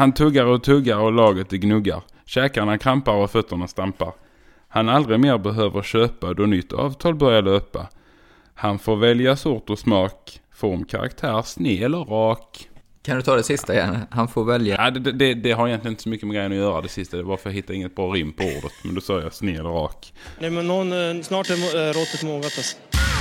Han tuggar och tuggar och laget det gnuggar. Käkarna krampar och fötterna stampar. Han aldrig mer behöver köpa då nytt avtal börjar löpa. Han får välja sort och smak, form, karaktär, sned eller rak. Kan du ta det sista igen? Han får välja. Ja, det, det, det har egentligen inte så mycket med grejen att göra det sista. Det var för att jag hittade inget bra rim på ordet. Men då sa jag sned eller rak. Nej men någon, eh, snart är äh, råttet mogat alltså.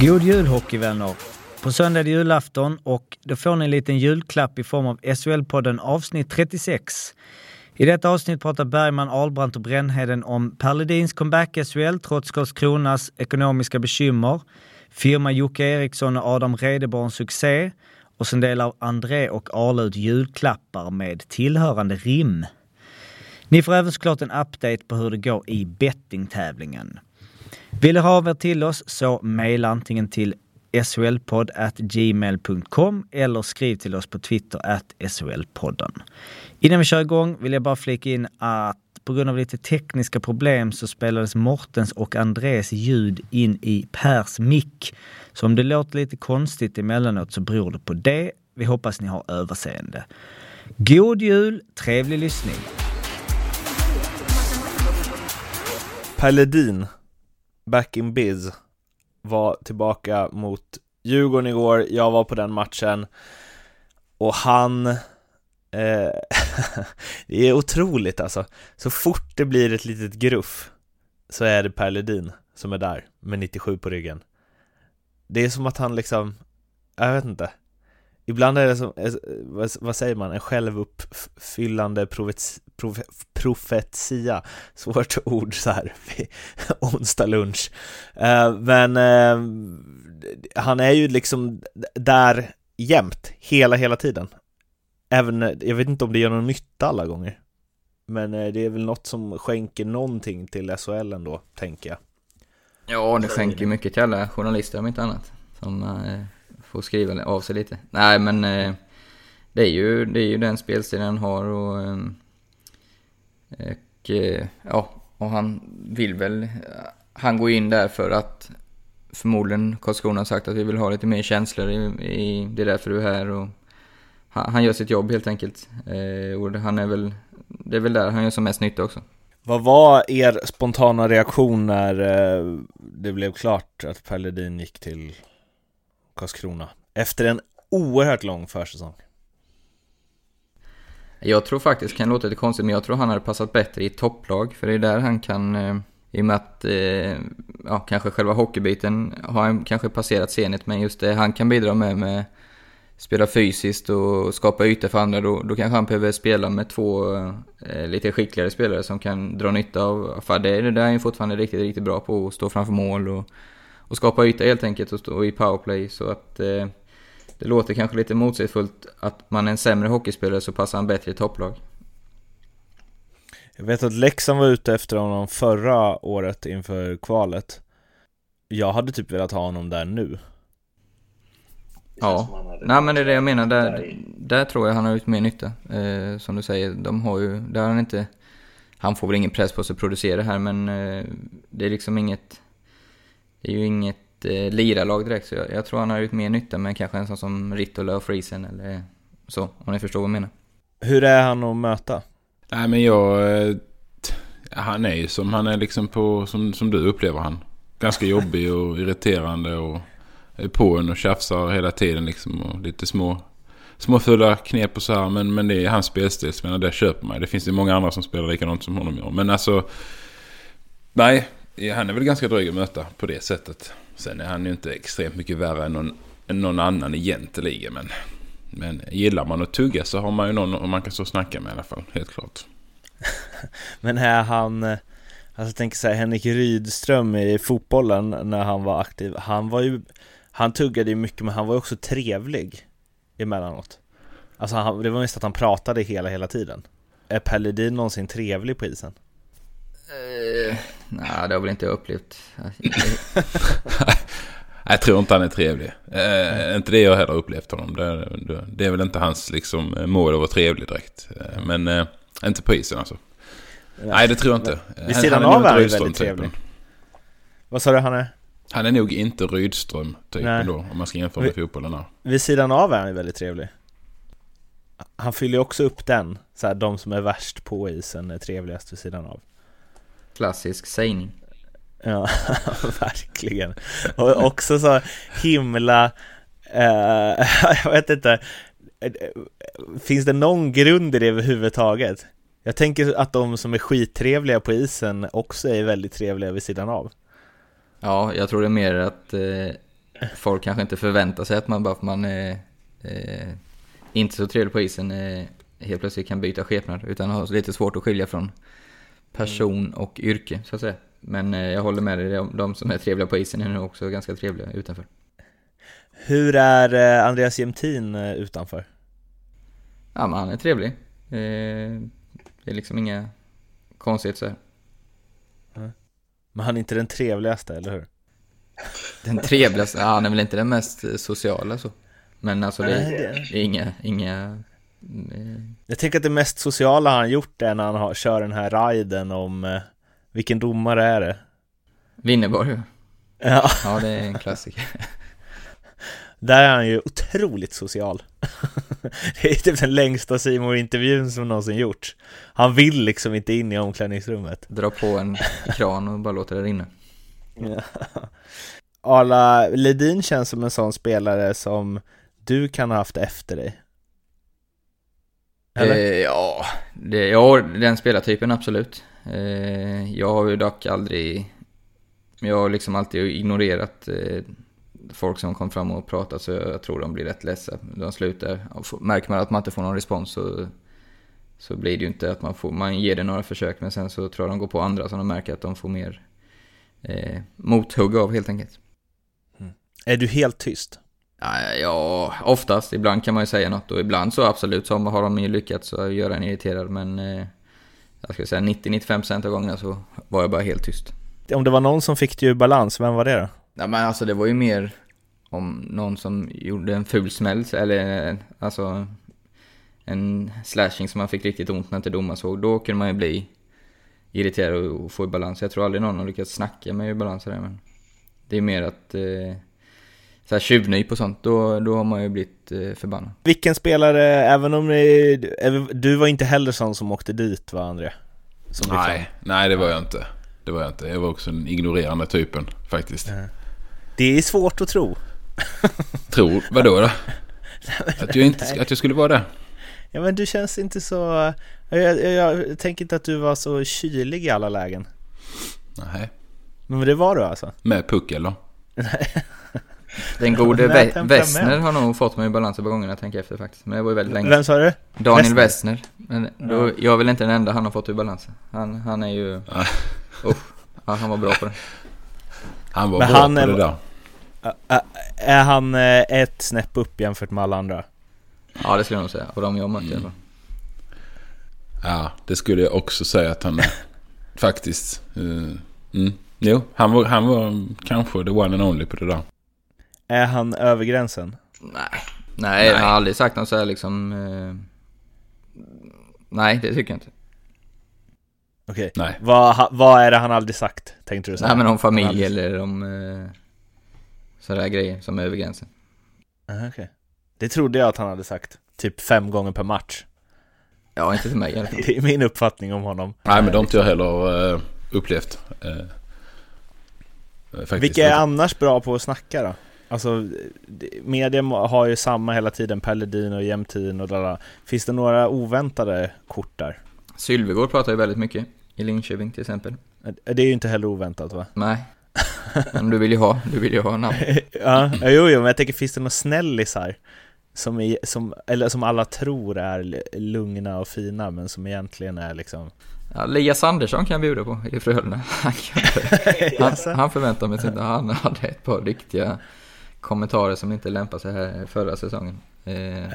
God jul hockeyvänner! På söndag är det julafton och då får ni en liten julklapp i form av SHL-podden avsnitt 36. I detta avsnitt pratar Bergman, Albrandt och Brännheden om Per Ledins comeback i SHL trots Karlskronas ekonomiska bekymmer, firma Jocke Eriksson och Adam Redeborns succé och sen delar André och Arle ut julklappar med tillhörande rim. Ni får även såklart en update på hur det går i bettingtävlingen. Vill ni ha av er till oss så mejla antingen till solpodd.gmail.com eller skriv till oss på Twitter at shlpodden. Innan vi kör igång vill jag bara flika in att på grund av lite tekniska problem så spelades Mortens och Andres ljud in i Pers mick. Så om det låter lite konstigt emellanåt så beror det på det. Vi hoppas ni har överseende. God jul, trevlig lyssning! Pelle back in biz, var tillbaka mot Djurgården igår, jag var på den matchen. Och han eh, Det är otroligt alltså. Så fort det blir ett litet gruff Så är det Per Ledin som är där med 97 på ryggen. Det är som att han liksom Jag vet inte. Ibland är det som, eh, vad, vad säger man, en självuppfyllande profet, profe, profetia Svårt ord så här onsdag lunch. Uh, Men uh, han är ju liksom där jämt, hela, hela tiden. Även, jag vet inte om det gör någon nytta alla gånger Men uh, det är väl något som skänker någonting till SHL ändå, tänker jag. Ja, det skänker mycket till alla journalister om inte annat Som får skriva av sig lite. Nej, men eh, det, är ju, det är ju den spelstilen han har och, ehm, och eh, ja, och han vill väl, han går in där för att förmodligen Karlskrona har sagt att vi vill ha lite mer känslor i, i det är därför du är här och han, han gör sitt jobb helt enkelt. Eh, och han är väl, det är väl där han gör som mest nytta också. Vad var er spontana reaktion när eh, det blev klart att Per Ledin gick till Karlskrona efter en oerhört lång försäsong. Jag tror faktiskt, kan låta lite konstigt, men jag tror han hade passat bättre i ett topplag. För det är där han kan, eh, i och med att, eh, ja, kanske själva hockeybiten har han kanske passerat Zenit, men just det han kan bidra med, med spela fysiskt och skapa ytor för andra, då, då kanske han behöver spela med två eh, lite skickligare spelare som kan dra nytta av, för det, det där är han fortfarande riktigt, riktigt bra på, att stå framför mål och och skapa yta helt enkelt och, stå, i powerplay. Så att eh, det låter kanske lite motsägelsefullt att man är en sämre hockeyspelare så passar han bättre i topplag. Jag vet att Leksand var ute efter honom förra året inför kvalet. Jag hade typ velat ha honom där nu. Ja, nej men det är det jag menar. Där, där tror jag han har ut mer nytta. Eh, som du säger, de har ju, där har han inte... Han får väl ingen press på sig att producera här men eh, det är liksom inget det är ju inget eh, lirarlag direkt, så jag, jag, tror han har gjort mer nytta med kanske en sån som Rittola och Friesen eller så, om ni förstår vad jag menar. Hur är han att möta? Nej men jag... Eh, han är ju som han är liksom på, som, som du upplever han. Ganska jobbig och irriterande och är på en och tjafsar hela tiden liksom och lite små småfulla knep och så här. Men, men det är hans spelstil. Men det köper man Det finns ju många andra som spelar likadant som honom gör. Men alltså... Nej, han är väl ganska dryg att möta på det sättet. Sen är han ju inte extremt mycket värre än någon, än någon annan egentligen. Men, men gillar man att tugga så har man ju någon man kan stå och snacka med i alla fall. Helt klart. men är han... Alltså jag tänker så här, Henrik Rydström i fotbollen när han var aktiv. Han var ju... Han tuggade ju mycket men han var ju också trevlig emellanåt. Alltså han, det var mest att han pratade hela, hela tiden. Är Pelle någonsin trevlig på isen? Eh, Nej, det har väl inte jag upplevt. Jag tror inte han är trevlig. Eh, inte det jag heller upplevt honom. Det, det, det är väl inte hans liksom, mål att vara trevlig direkt. Eh, men eh, inte på isen alltså. Nej, det tror jag inte. Vid sidan Han- han av är han väldigt typen. trevlig. Vad sa du han är? Han är nog inte Rydström typen Nej. då, om man ska jämföra med Vi- fotbollen här. Vid sidan av är han väldigt trevlig. Han fyller ju också upp den, så här, de som är värst på isen är trevligast vid sidan av. Klassisk sägning. Ja, verkligen. Och också så himla, eh, jag vet inte, finns det någon grund i det överhuvudtaget? Jag tänker att de som är skittrevliga på isen också är väldigt trevliga vid sidan av. Ja, jag tror det är mer att eh, folk kanske inte förväntar sig att man bara för man är eh, inte så trevlig på isen eh, helt plötsligt kan byta skepnad. Utan har lite svårt att skilja från person och yrke, så att säga. Men eh, jag håller med dig, de, de som är trevliga på isen är nog också ganska trevliga utanför. Hur är eh, Andreas Jämtin eh, utanför? Ja, men han är trevlig. Det är liksom inga konstigheter så här. Men han är inte den trevligaste, eller hur? Den trevligaste, ja, han är väl inte den mest sociala så. Men alltså det, är, det är inga, inga Jag tänker att det mest sociala han gjort är när han har, kör den här riden om, eh, vilken domare är det? Winnerborg. ja. Ja, det är en klassiker. där är han ju otroligt social. det är typ den längsta simor intervjun som någonsin gjorts. Han vill liksom inte in i omklädningsrummet. Dra på en kran och bara låta det rinna. Ja. Arla Ledin känns som en sån spelare som du kan ha haft efter dig. Eller? Eh, ja, det, ja, den spelartypen absolut. Eh, jag har ju dock aldrig... Jag har liksom alltid ignorerat eh, folk som kom fram och pratat så jag tror de blir rätt ledsa. De slutar. Märker man att man inte får någon respons så, så blir det ju inte att man får... Man ger det några försök men sen så tror jag de går på andra som de märker att de får mer eh, mothugg av helt enkelt. Är du helt tyst? Ja, ja, oftast. Ibland kan man ju säga något och ibland så absolut så har de ju lyckats göra en irriterad men eh, jag skulle säga 90-95% av gångerna så var jag bara helt tyst. Om det var någon som fick dig ur balans, vem var det då? Ja, men alltså det var ju mer om någon som gjorde en ful smäll eller alltså en slashing som man fick riktigt ont när inte domaren såg. Då kunde man ju bli irriterad och få i balans. Jag tror aldrig någon har lyckats snacka mig i balans där men det är mer att eh, så här tjuvnyp och sånt, då, då har man ju blivit eh, förbannad. Vilken spelare, även om ni, du var inte heller sån som åkte dit va André? Som blev Nej, nej det var jag inte. Det var jag inte. Jag var också den ignorerande typen faktiskt. Det är svårt att tro. Tror, vadå då? Att jag, inte, att jag skulle vara det? Ja men du känns inte så... Jag, jag, jag tänker inte att du var så kylig i alla lägen. Nej. Men det var du alltså? Med puck eller? Den gode Ve-. Wessner har nog fått mig i balans ett par gånger när jag tänker efter faktiskt. Men det var ju väldigt länge Vem sa du? Daniel Wessner? Men då, jag är väl inte den enda han har fått ur balans. Han, han är ju... Oh, ja, han var bra på det. Han var Men bra han på är- det där. Är han eh, ett snäpp upp jämfört med alla andra? Ja, det skulle jag nog säga. Och de jag mött i alla fall. Ja, det skulle jag också säga att han är. Faktiskt. Uh, mm. Jo, han var, han var kanske the one and only på det där. Är han över gränsen? Nej. Nej, jag har aldrig sagt något så här liksom... Eh, nej, det tycker jag inte. Okej. Nej. Vad, vad är det han aldrig sagt, tänkte du säga? Nej, men om familj aldrig- eller om... Eh, sådana grejer som är över gränsen. Aha, okej. Det trodde jag att han hade sagt. Typ fem gånger per match. Ja, inte till mig i alla fall. Det är min uppfattning om honom. Nej, men det har inte jag heller uh, upplevt. Uh, faktiskt. Vilka är annars bra på att snacka då? Alltså, media har ju samma hela tiden, Pelledin och Jämtin och där. Finns det några oväntade kort där? Sylvegård pratar ju väldigt mycket. I Linköping till exempel. Det är ju inte heller oväntat va? Nej. Men du vill ju ha, du vill ju ha namn. ja, jo, jo, men jag tänker, finns det några snällisar? Som, är, som, eller som alla tror är lugna och fina, men som egentligen är liksom... Ja, Elias Andersson kan jag bjuda på i Frölunda. Han, han, han förväntar mig inte. Han hade ett par riktiga kommentarer som inte lämpar sig här förra säsongen. Eh,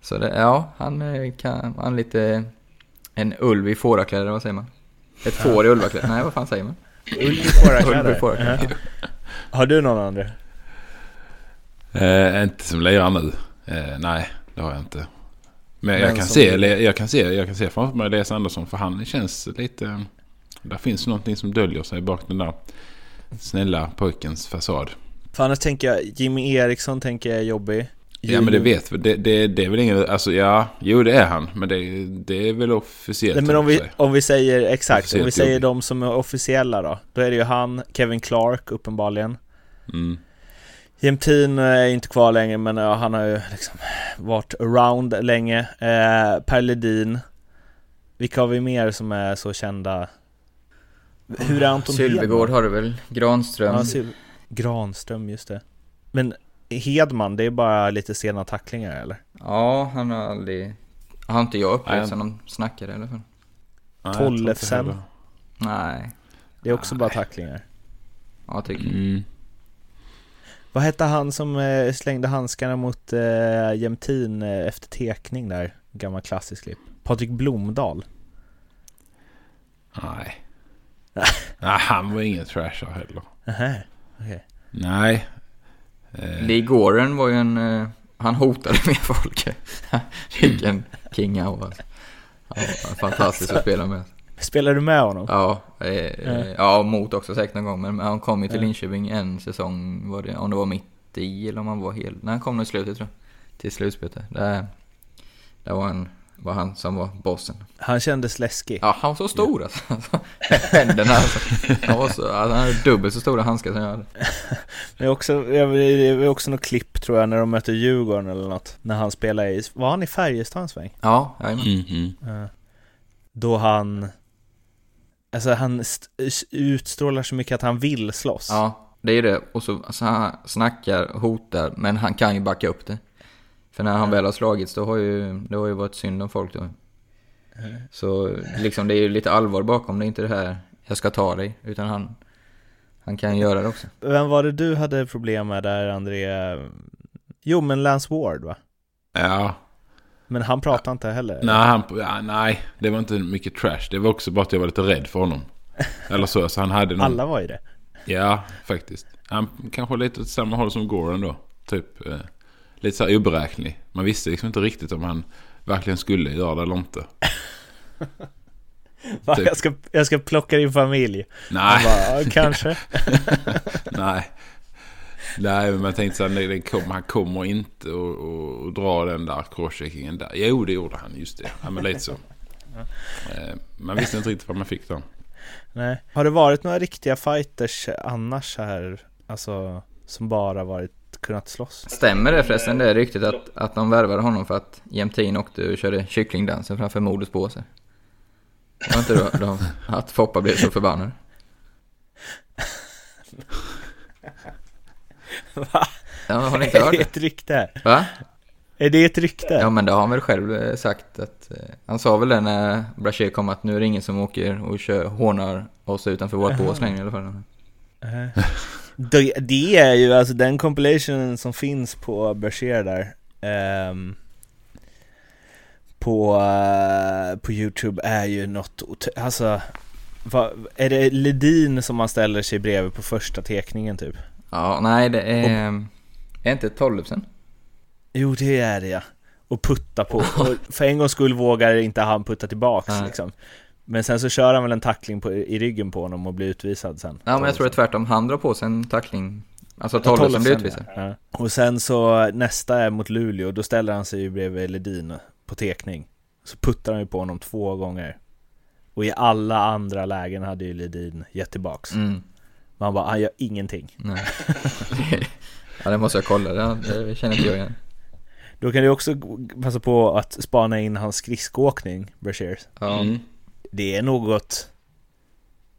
Så det, ja, han eh, kan, han är lite en ulv i fårakläder, vad säger man? Ett får i ulvakläder, nej vad fan säger man? Ulv i fårakläder. Har du någon André? Eh, inte som lirar nu. Eh, nej, det har jag inte. Men jag kan, som- se, jag kan se, jag kan se framför mig Elias Andersson för han känns lite... Där finns någonting som döljer sig bak den där snälla pojkens fasad. För annars tänker jag, Jimmy Eriksson tänker jag är jobbig. Ja men det vet vi. Det, det, det är väl ingen... Alltså ja, jo det är han. Men det, det är väl officiellt. Nej, men om vi, om vi säger exakt, om vi säger jobbig. de som är officiella då. Då är det ju han, Kevin Clark uppenbarligen. Mm. Jämtin är inte kvar längre men ja, han har ju liksom varit around länge. Eh, per Ledin. Vilka har vi mer som är så kända? Hur är Anton Sylvegård har du väl? Granström? Ja, Syl- Granström, just det. Men Hedman, det är bara lite sena tacklingar eller? Ja, han har aldrig... Har inte jag upplevt Nej. som någon snackare i alla fall. Nej, Tollefsen. Nej, Det är också bara tacklingar. ja tycker jag. Mm. Vad hette han som eh, slängde handskarna mot eh, Jämtin eh, efter tekning där? Gammal klassisk klipp. Patrik Blomdahl. Nej. Nej, han var ingen trashare heller. Nähä, okej. Nej. Eh, Lee Goren var ju en... eh, Han hotade med folk. Vilken king han var. Ja, fantastiskt att spela med. Spelar du med honom? Ja, eh, eh, ja, mot också säkert någon gång. Men han kom ju till Linköping en säsong, var det, om det var mitt i eller om han var helt... Nej, han kom nog i slutet tror jag. Till slutspelet. Där, där var, han, var han som var bossen. Han kändes läskig. Ja, han var så stor alltså. Händerna alltså. Han var så, han hade dubbelt så stora handskar som jag hade. Det är också, det är också något klipp tror jag när de möter Djurgården eller något. När han spelar i, var han i Färjestad en sväng? Ja, jajamän. mm, mm. Ja. Då han, alltså han st- utstrålar så mycket att han vill slåss. Ja, det är det. Och så alltså, han snackar, hotar, men han kan ju backa upp det. För när han väl har slagits, då har ju, det har ju varit synd om folk då. Så liksom det är ju lite allvar bakom, det är inte det här jag ska ta dig, utan han, han kan göra det också. Vem var det du hade problem med där André? Jo men Lance Ward va? Ja. Men han pratade inte heller? Nej, han, ja, nej, det var inte mycket trash. Det var också bara att jag var lite rädd för honom. Eller så, så han hade någon... Alla var ju det. Ja, faktiskt. Han kanske lite åt samma håll som Goran då. Typ eh, lite så här oberäknelig. Man visste liksom inte riktigt om han verkligen skulle göra det eller inte. Va, Typ. jag, ska, jag ska plocka din familj. Nej, bara, kanske. nej. Nej, men man tänkte så här, kom, han kommer inte och, och, och dra den där crosscheckingen där. Jo, det gjorde han, just det. Ja, men lite så. Eh, man visste inte riktigt vad man fick då. Nej. Har det varit några riktiga fighters annars här? Alltså, som bara varit, kunnat slåss? Stämmer det förresten, det är ryktet att, att de värvade honom för att Jämtin åkte och körde kycklingdansen framför Modus båse? Var inte då, de, att Foppa blev så förbannad? Va? Ja, har ni inte hört Är det det? ett rykte? Va? Är det ett rykte? Ja men det har han väl själv eh, sagt att eh, Han sa väl det när Brashear kom att nu är det ingen som åker och kör, hånar oss utanför vårt bås längre i alla fall. Det, det är ju alltså den compilationen som finns på Berger där ehm, på, eh, på Youtube är ju något, ot- alltså vad, är det Ledin som man ställer sig bredvid på första tekningen typ? Ja, nej det är... Är inte Tollefsen? Jo det är det ja, och putta på, och för en gångs skull vågar inte han putta tillbaks Nej. liksom Men sen så kör han väl en tackling på, i ryggen på honom och blir utvisad sen Ja men jag tror det är tvärtom, han drar på sig en tackling Alltså Tollefsen blir utvisad ja. Ja. Och sen så nästa är mot Luleå, då ställer han sig ju bredvid Ledin på tekning. Så puttar han ju på honom två gånger. Och i alla andra lägen hade ju Ledin gett tillbaks. mm. Man bara, han gör ingenting. Nej Ja det måste jag kolla, det, det känner inte jag igen Då kan du också passa på att spana in hans skridskoåkning, Brashears. Ja, Mm. Det är något...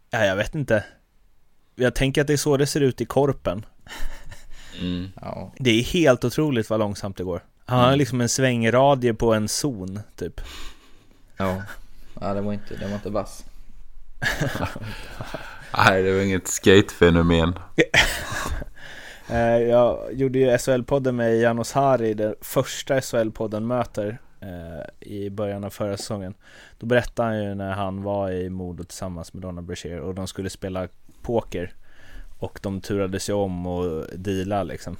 Ja, jag vet inte. Jag tänker att det är så det ser ut i korpen. Mm. ja. Det är helt otroligt vad långsamt det går. Han har liksom en svängradie på en zon, typ. ja. Ja det var inte, det var inte vass Nej, det var inget skatefenomen. Eh, jag gjorde ju SHL-podden med Janos Hari, den första SHL-podden möter eh, i början av förra säsongen. Då berättade han ju när han var i Modo tillsammans med Donna Brashear och de skulle spela poker och de turade sig om och deala liksom.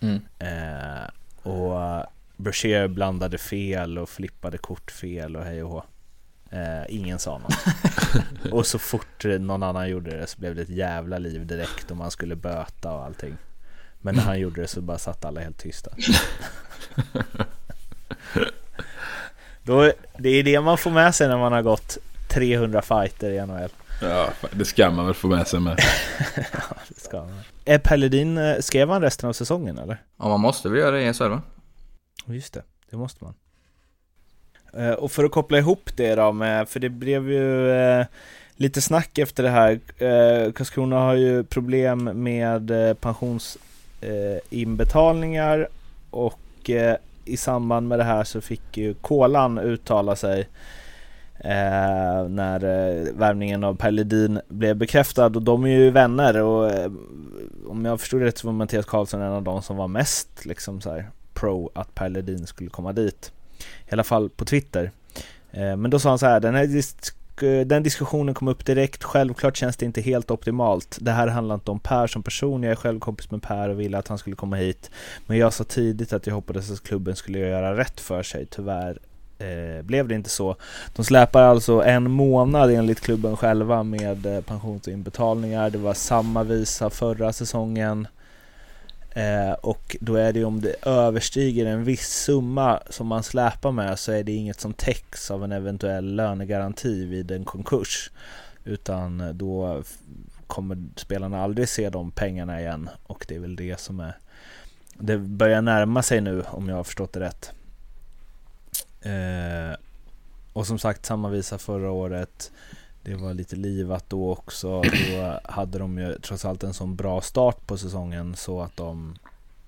Mm. Eh, och Brashear blandade fel och flippade kort fel och hej och hå. Eh, ingen sa något. och så fort någon annan gjorde det så blev det ett jävla liv direkt och man skulle böta och allting. Men när han gjorde det så bara satt alla helt tysta. Då, det är det man får med sig när man har gått 300 fighter i NHL. Ja, det ska man väl få med sig med. ja, det ska man. Är Pelledin, eh, skrev han resten av säsongen eller? Ja, man måste väl göra det i SHL va? Just det, det måste man. Eh, och för att koppla ihop det då med, för det blev ju eh, lite snack efter det här. Karlskrona har ju problem med pensionsinbetalningar och i samband med det här så fick ju Kolan uttala sig eh, när eh, värvningen av Per Ledin blev bekräftad och de är ju vänner och eh, om jag förstod det rätt så var Mattias Karlsson en av de som var mest liksom så här, pro att Per Ledin skulle komma dit. I alla fall på Twitter. Eh, men då sa han så här, den här Eh, den diskussionen kom upp direkt. Självklart känns det inte helt optimalt. Det här handlar inte om Per som person. Jag är själv kompis med Per och ville att han skulle komma hit. Men jag sa tidigt att jag hoppades att klubben skulle göra rätt för sig. Tyvärr eh, blev det inte så. De släpar alltså en månad enligt klubben själva med eh, pensionsinbetalningar. Det var samma visa förra säsongen. Eh, och då är det ju om det överstiger en viss summa som man släpar med så är det inget som täcks av en eventuell lönegaranti vid en konkurs. Utan då kommer spelarna aldrig se de pengarna igen och det är väl det som är Det börjar närma sig nu om jag har förstått det rätt. Eh, och som sagt samma visa förra året. Det var lite livat då också. Då hade de ju trots allt en sån bra start på säsongen så att de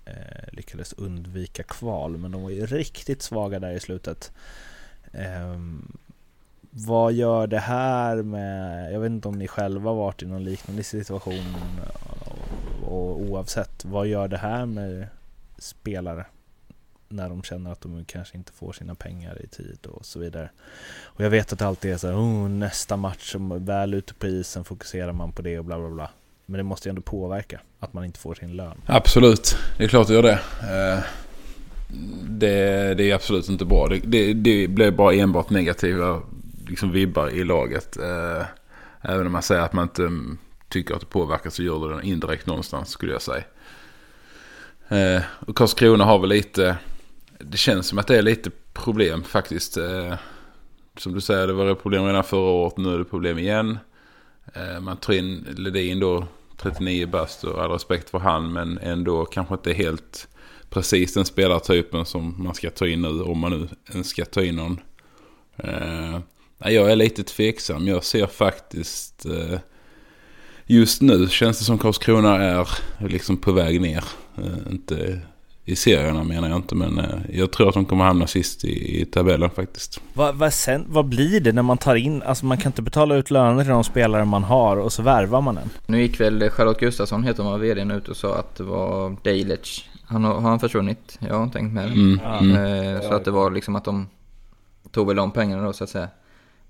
eh, lyckades undvika kval. Men de var ju riktigt svaga där i slutet. Eh, vad gör det här med, jag vet inte om ni själva varit i någon liknande situation och, och oavsett, vad gör det här med spelare? När de känner att de kanske inte får sina pengar i tid och så vidare. Och jag vet att det alltid är så här, oh, nästa match, som väl ute på isen fokuserar man på det och bla bla bla. Men det måste ju ändå påverka att man inte får sin lön. Absolut, det är klart det gör det. Eh, det, det är absolut inte bra. Det, det, det blir bara enbart negativa liksom, vibbar i laget. Eh, även om man säger att man inte mm, tycker att det påverkar så gör det indirekt någonstans skulle jag säga. Eh, och Karlskrona har väl lite det känns som att det är lite problem faktiskt. Eh, som du säger, det var problem redan förra året, nu är det problem igen. Eh, man tar in Ledin då, 39 bast och all respekt för han, men ändå kanske inte helt precis den spelartypen som man ska ta in nu, om man nu ens ska ta in någon. Eh, jag är lite tveksam, jag ser faktiskt Just nu känns det som Karlskrona är liksom på väg ner. Inte i serierna menar jag inte, men eh, jag tror att de kommer hamna sist i, i tabellen faktiskt. Vad, vad, sen, vad blir det när man tar in, alltså man kan inte betala ut löner till de spelare man har och så värvar man en? Nu gick väl Charlotte Gustafsson, heter hon, vdn ut och sa att det var Dalic. Han har, han försvunnit? Jag har inte tänkt med det. Mm, mm. Så att det var liksom att de tog väl de pengarna då så att säga.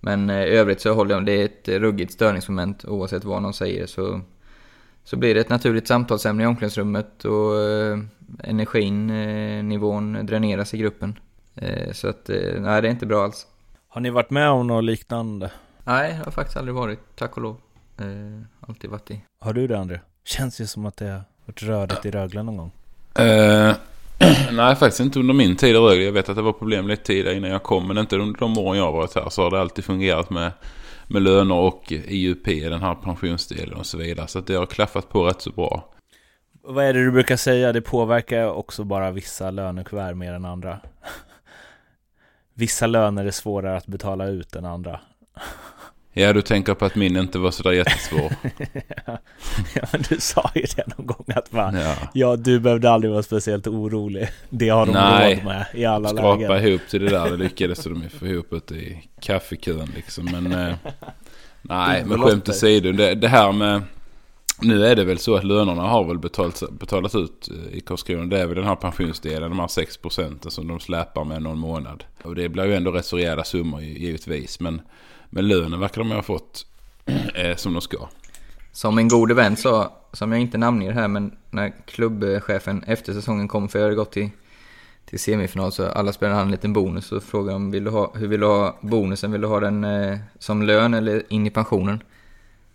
Men eh, i övrigt så håller jag, det är ett ruggigt störningsmoment oavsett vad någon säger så så blir det ett naturligt samtalsämne i omklädningsrummet och eh, energin, eh, nivån dräneras i gruppen. Eh, så att, nej det är inte bra alls. Har ni varit med om något liknande? Nej, jag har faktiskt aldrig varit, tack och lov. alltid varit i. Har du det André? Känns ju som att det har varit rörigt i Rögle någon gång. Uh, nej, faktiskt inte under min tid i Rögle. Jag vet att det var problem lite tidigare innan jag kom, men inte under de åren jag har varit här så har det alltid fungerat med med löner och IUP, den här pensionsdelen och så vidare. Så att det har klaffat på rätt så bra. Vad är det du brukar säga? Det påverkar också bara vissa lönekuvert mer än andra. Vissa löner är svårare att betala ut än andra. Ja, du tänker på att min inte var sådär jättesvår. ja, men du sa ju det någon gång att man, ja. ja, du behövde aldrig vara speciellt orolig. Det har de Nej, råd med i alla skrapa lägen. Skrapa ihop till det där, det lyckades de ju få ihop ute i kaffekön liksom. Men eh, nej, men skämt åsido, det, det här med nu är det väl så att lönerna har väl betalats, betalats ut eh, i Karlskrona. Det är väl den här pensionsdelen, de här 6 procenten som de släpar med någon månad. Och det blir ju ändå rätt så rejäla summor givetvis. Men, men lönen verkar de ha fått eh, som de ska. Som en god vän sa, som jag inte namnger här, men när klubbchefen efter säsongen kom, för jag hade gått till, till semifinal, så alla spelare hade en liten bonus. Så frågade de, vill du ha, hur vill du ha bonusen? Vill du ha den eh, som lön eller in i pensionen?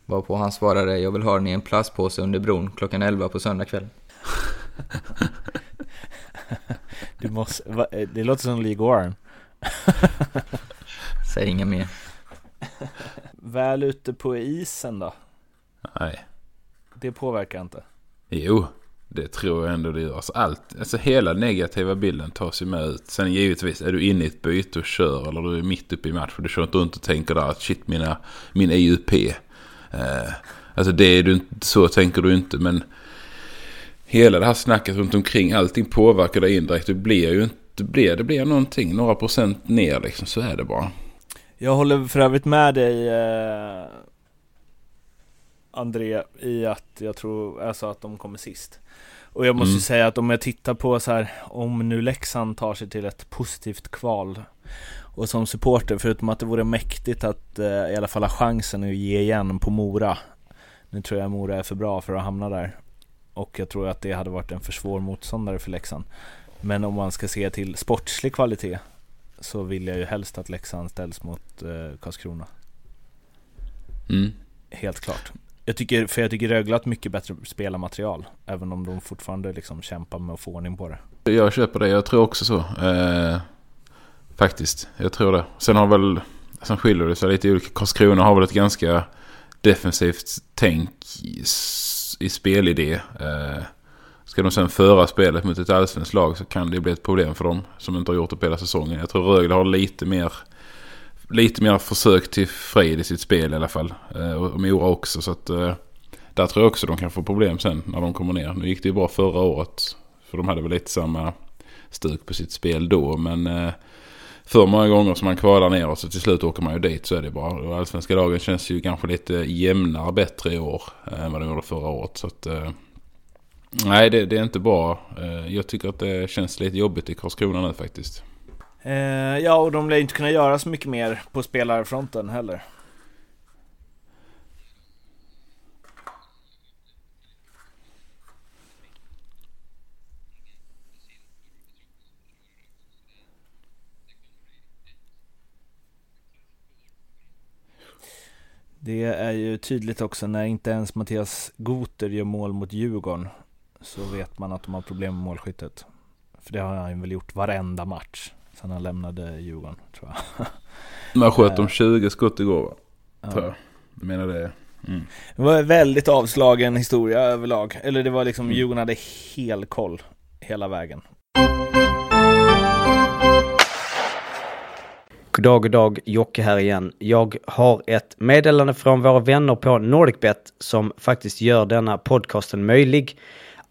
Varpå han svarade, jag vill ha den i en plastpåse under bron klockan 11 på söndag kväll. du måste, va, det låter som Lee Warren. Säg inga mer. Väl ute på isen då? Nej. Det påverkar inte? Jo, det tror jag ändå det gör. Alltså allt, alltså hela negativa bilden tas ju med ut. Sen givetvis, är du inne i ett byte och kör eller du är mitt uppe i match och du kör inte runt och tänker där att shit, mina, min EUP. Eh, alltså det är du inte, så tänker du inte men hela det här snacket runt omkring, allting påverkar dig indirekt. Det blir ju inte, det blir, det blir någonting, några procent ner liksom, så är det bara. Jag håller för övrigt med dig eh, André i att jag tror, alltså att de kommer sist. Och jag måste mm. säga att om jag tittar på så här, om nu Leksand tar sig till ett positivt kval och som supporter, förutom att det vore mäktigt att eh, i alla fall ha chansen att ge igen på Mora. Nu tror jag Mora är för bra för att hamna där. Och jag tror att det hade varit en för svår motståndare för Leksand. Men om man ska se till sportslig kvalitet så vill jag ju helst att Leksand ställs mot eh, Karlskrona. Mm. Helt klart. Jag tycker, för jag tycker Rögle har ett mycket bättre spelarmaterial. Även om de fortfarande liksom kämpar med att få ordning på det. Jag köper det, jag tror också så. Eh, faktiskt, jag tror det. Sen har väl, sen skiljer det sig lite olika. Karlskrona har väl ett ganska defensivt tänk i, i spelidé. Eh, ska de sen föra spelet mot ett allsvenskt lag så kan det bli ett problem för dem som inte har gjort det på hela säsongen. Jag tror Rögle har lite mer lite mer försök till fred i sitt spel i alla fall. Eh, och Mora också. Så att eh, där tror jag också de kan få problem sen när de kommer ner. Nu gick det ju bra förra året. För de hade väl lite samma stuk på sitt spel då. Men eh, för många gånger som man kvalar ner och så till slut åker man ju dit så är det bra. Och allsvenska lagen känns ju kanske lite jämnare bättre i år än vad de gjorde förra året. Så att, nej, det, det, är inte bra. Eh, jag tycker att det känns lite jobbigt i Karlskrona nu faktiskt. Eh, ja, och de lär inte kunna göra så mycket mer på spelarfronten heller. Det är ju tydligt också när inte ens Mattias Goter gör mål mot Djurgården så vet man att de har problem med målskyttet. För det har han väl gjort varenda match. Sen han lämnade Djurgården, tror jag. Man sköt de 20 skott igår, va? Ja. Tror jag. jag menar det. Mm. Det var en väldigt avslagen historia överlag. Eller det var liksom, mm. Djurgården hade hel koll hela vägen. Goddag, goddag, Jocke här igen. Jag har ett meddelande från våra vänner på NordicBet som faktiskt gör denna podcasten möjlig.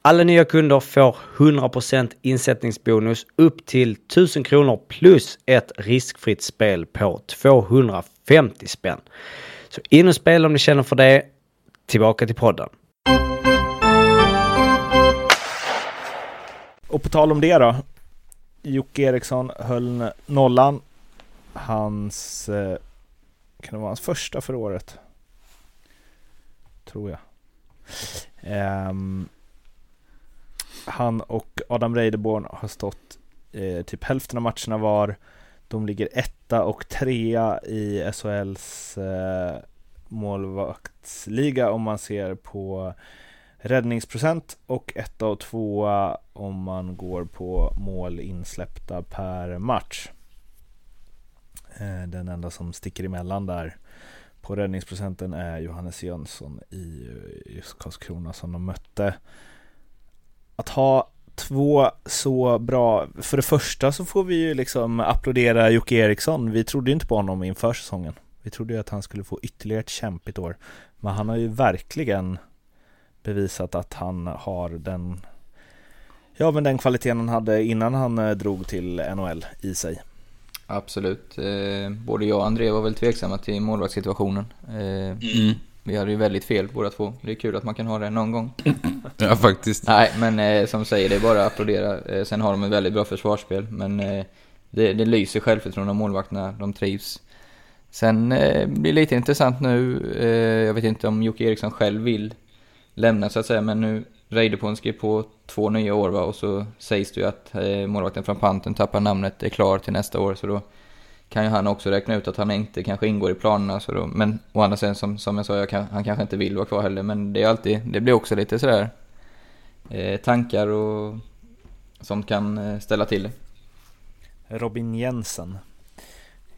Alla nya kunder får 100% insättningsbonus upp till 1000 kronor plus ett riskfritt spel på 250 spänn. Så in och spela om ni känner för det. Tillbaka till podden. Och på tal om det då. Jocke Eriksson höll nollan. Hans... Eh, kan det vara hans första för året? Tror jag. Um, han och Adam Reideborn har stått eh, typ hälften av matcherna var. De ligger etta och trea i SHLs eh, målvaktsliga om man ser på räddningsprocent och etta och tvåa om man går på mål insläppta per match. Eh, den enda som sticker emellan där på räddningsprocenten är Johannes Jönsson i eh, just Karlskrona som de mötte att ha två så bra, för det första så får vi ju liksom applådera Jocke Eriksson. Vi trodde ju inte på honom inför säsongen. Vi trodde ju att han skulle få ytterligare ett kämpigt år. Men han har ju verkligen bevisat att han har den Ja men den kvaliteten han hade innan han eh, drog till NHL i sig. Absolut. Eh, både jag och André var väl tveksamma till målvaktssituationen. Eh, mm. Vi hade ju väldigt fel båda två. Det är kul att man kan ha det någon gång. Ja, faktiskt. Nej, men eh, som säger, det är bara att applådera. Eh, sen har de ett väldigt bra försvarsspel, men eh, det, det lyser självförtroende av målvakterna. De trivs. Sen eh, blir det lite intressant nu. Eh, jag vet inte om Jocke Eriksson själv vill lämna så att säga, men nu Reidepohn skrev på två nya år va, och så sägs det ju att eh, målvakten från Panten tappar namnet, är klar till nästa år, så då kan ju han också räkna ut att han inte kanske ingår i planerna. Så då, men å andra sidan, som, som jag sa, kan, han kanske inte vill vara kvar heller, men det är alltid, det blir också lite sådär eh, tankar och sånt kan eh, ställa till det. Robin Jensen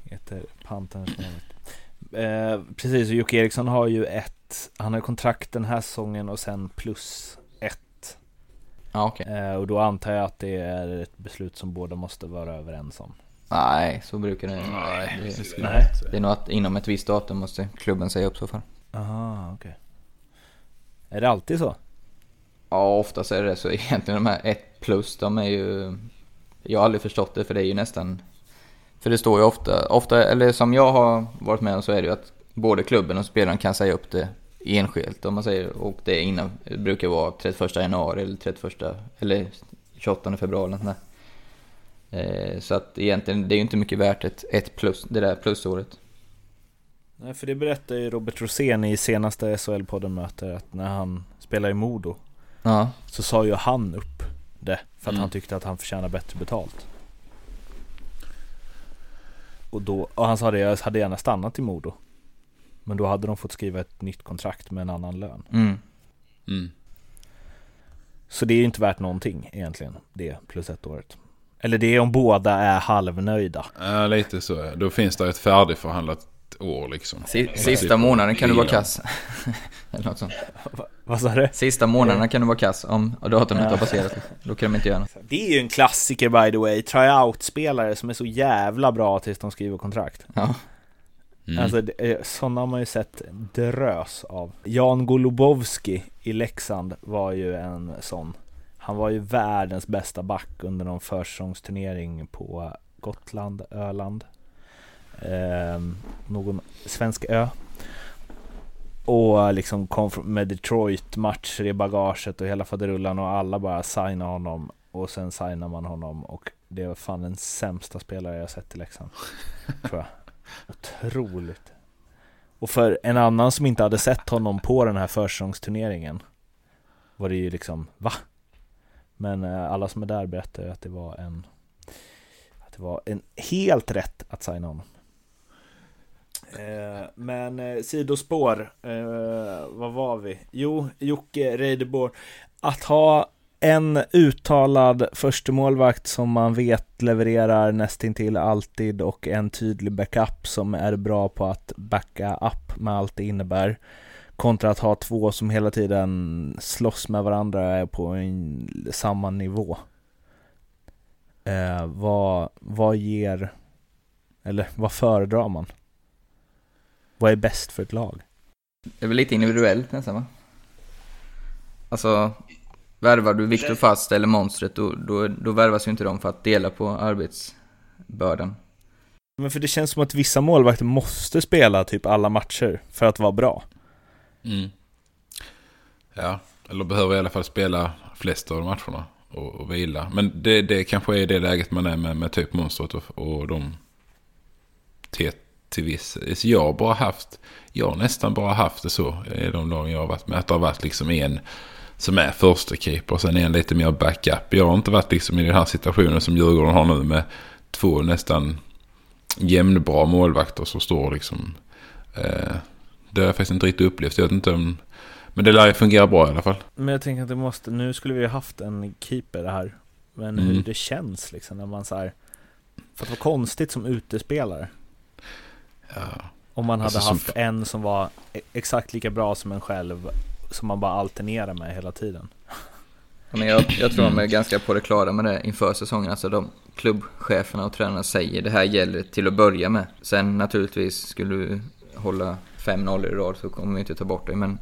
heter Panterns. Eh, precis, och Jocke Eriksson har ju ett, han har kontrakt den här säsongen och sen plus ett. Ja, okej. Eh, och då antar jag att det är ett beslut som båda måste vara överens om. Nej, så brukar det Nej, det, det skulle Nej. det är nog att inom ett visst datum måste klubben säga upp så fall. Aha, okej. Är det alltid så? Ja, oftast är det så. Egentligen de här 1 plus, de är ju... Jag har aldrig förstått det, för det är ju nästan... För det står ju ofta, ofta, eller som jag har varit med om så är det ju att både klubben och spelaren kan säga upp det enskilt om man säger och det är innan, det brukar vara 31 januari eller 31 eller 28 februari eller Så att egentligen, det är ju inte mycket värt ett, ett plus, det där plusåret. Nej, för det berättade ju Robert Rosén i senaste SHL-podden möte att när han spelade i Modo Ja, så sa ju han upp det för att Mm. han tyckte att han förtjänar bättre betalt. Och, då, och han sa det, jag hade gärna stannat i Modo. Men då hade de fått skriva ett nytt kontrakt med en annan lön. mm. Mm. Så det är ju inte värt någonting egentligen, det plus ett året. Eller det är om båda är halvnöjda. Ja, lite så. ja. Då finns det ett färdigförhandlat år liksom. Si- Sista månaden kan du vara kass. Eller något sånt. Vad sa du? Sista månaderna kan du vara kass om datumet har passerat. Då kan de inte göra något. Det är ju en klassiker by the way, tryout-spelare som är så jävla bra tills de skriver kontrakt. Ja. Mm. Alltså eh, sådana har man ju sett drös av. Jan Golubowski i Leksand var ju en sån. Han var ju världens bästa back under någon försäsongsturnering på Gotland, Öland. Ehm, någon svensk ö. Och liksom kom med Detroit-matcher i bagaget och hela faderullan och alla bara signade honom. Och sen signar man honom och det var fan den sämsta spelare jag sett i Leksand. tror jag. Otroligt. Och för en annan som inte hade sett honom på den här försäsongsturneringen var det ju liksom, va? Men eh, alla som är där berättar ju att det var en att det var en helt rätt att signa honom. Eh, men eh, sidospår, eh, vad var vi? Jo, Jocke Reideborn. Att ha en uttalad förstemålvakt som man vet levererar nästintill alltid och en tydlig backup som är bra på att backa upp med allt det innebär. Kontra att ha två som hela tiden slåss med varandra på en, samma nivå. Eh, vad, vad ger, eller vad föredrar man? Vad är bäst för ett lag? Det är väl lite individuellt nästan va? Alltså, värvar du Viktor Fast eller Monstret, då, då, då värvas ju inte de för att dela på arbetsbördan. Men för det känns som att vissa målvakter måste spela typ alla matcher för att vara bra. Mm. Ja, eller behöver i alla fall spela flesta av matcherna och, och vila. Men det, det kanske är det läget man är med, med typ monstret och, och de till, viss. Jag har bara haft, jag har nästan bara haft det så i de lagen jag har varit med. Att det har varit liksom en som är första keeper och sen en lite mer backup. Jag har inte varit liksom i den här situationen som Djurgården har nu med två nästan jämnbra målvakter som står liksom. Eh, det har jag faktiskt inte riktigt upplevt. Jag vet inte om... Men det lär ju fungera bra i alla fall. Men jag tänker att det måste, nu skulle vi ha haft en keeper här. Men Mm. hur det känns liksom när man så här, För att det var konstigt som utespelare. Ja. Om man hade Alltså som haft en som var e- exakt lika bra som en själv. Som man bara alternerar med hela tiden. Ja, Men jag, jag tror de är ganska på det klara med det inför säsongen. Alltså de klubbcheferna och tränarna säger det här gäller till att börja med. Sen naturligtvis skulle du hålla 5-0 i rad så kommer vi inte ta bort det. Men,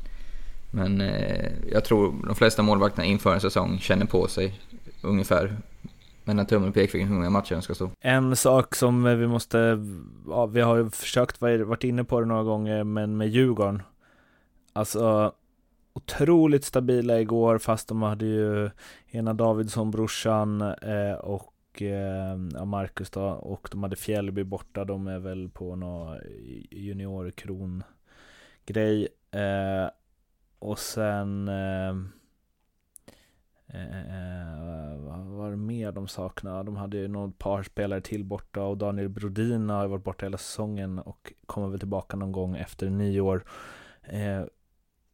men eh, jag tror de flesta målvakterna inför en säsong känner på sig ungefär mellan tummen och pekfingret hur många matcher de ska stå. En sak som vi måste, ja, vi har ju försökt varit inne på det några gånger, men med Djurgården. Alltså otroligt stabila igår fast de hade ju ena Davidsson, brorsan eh, och eh, ja, Marcus då och de hade Fjällby borta. De är väl på någon juniorkron grej. Eh, och sen eh, Eh, eh vad var det mer de saknade? De hade ju något par spelare till borta och Daniel Brodin har varit borta hela säsongen och kommer väl tillbaka någon gång efter nyår. Eh,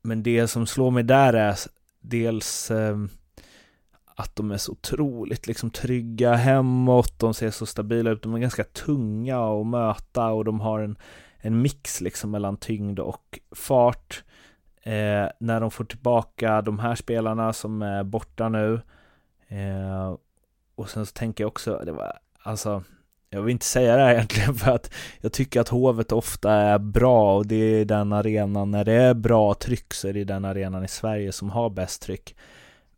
men det som slår mig där är dels eh, att de är så otroligt liksom trygga hemåt, de ser så stabila ut, de är ganska tunga att möta och de har en, en mix liksom mellan tyngd och fart. Eh, när de får tillbaka de här spelarna som är borta nu. Eh, och sen så tänker jag också, det var, alltså, jag vill inte säga det här egentligen för att jag tycker att Hovet ofta är bra och det är den arenan, när det är bra tryck så är det den arenan i Sverige som har bäst tryck.